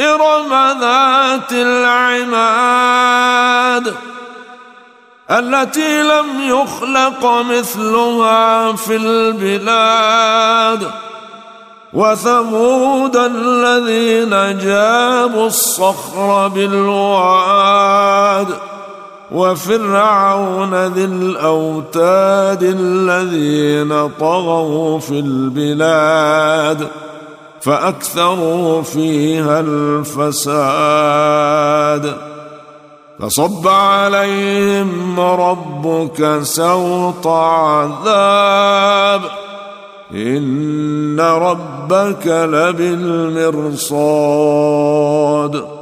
إرم ذات العماد التي لم يخلق مثلها في البلاد وثمود الذين جابوا الصخر بالواد وفرعون ذي الأوتاد الذين طغوا في البلاد فأكثروا فيها الفساد. فصب عليهم ربك سوط عذاب. إن ربك لبالمرصاد.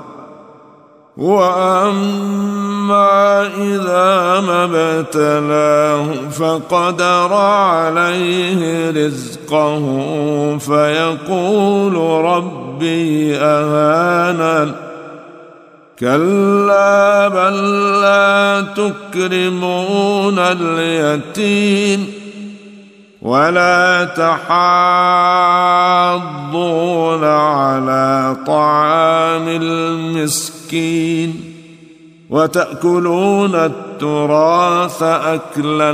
واما اذا ما ابتلاه فقدر عليه رزقه فيقول ربي اهانن كلا بل لا تكرمون اليتيم ولا تحاضون على طعام المسكين وتأكلون التراث أكلا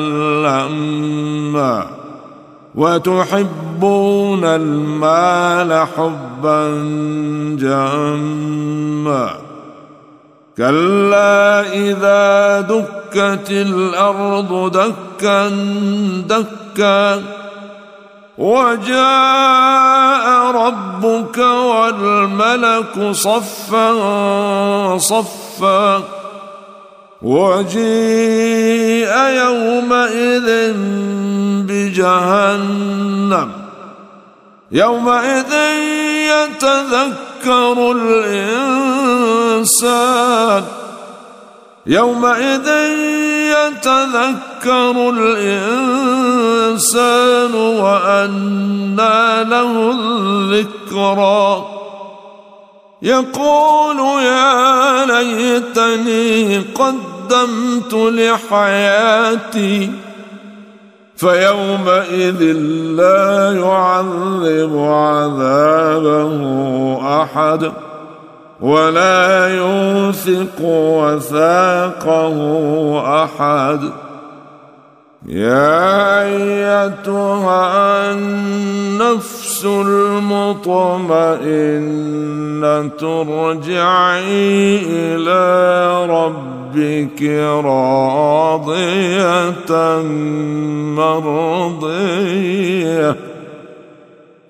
لما وتحبون المال حبا جما كلا إذا دكت الأرض دكا دكا وجاء ربك والملك صفا صفا وجيء يومئذ بجهنم يومئذ يتذكر الإنسان يومئذ يتذكر الإنسان وأنى له الذكرى. يقول يا ليتني قدمت لحياتي فيومئذ لا يعذب عذابه أحد. ولا يوثق وثاقه أحد. يا أيتها النفس المطمئنة ارجعي إلى ربك راضية مرضية.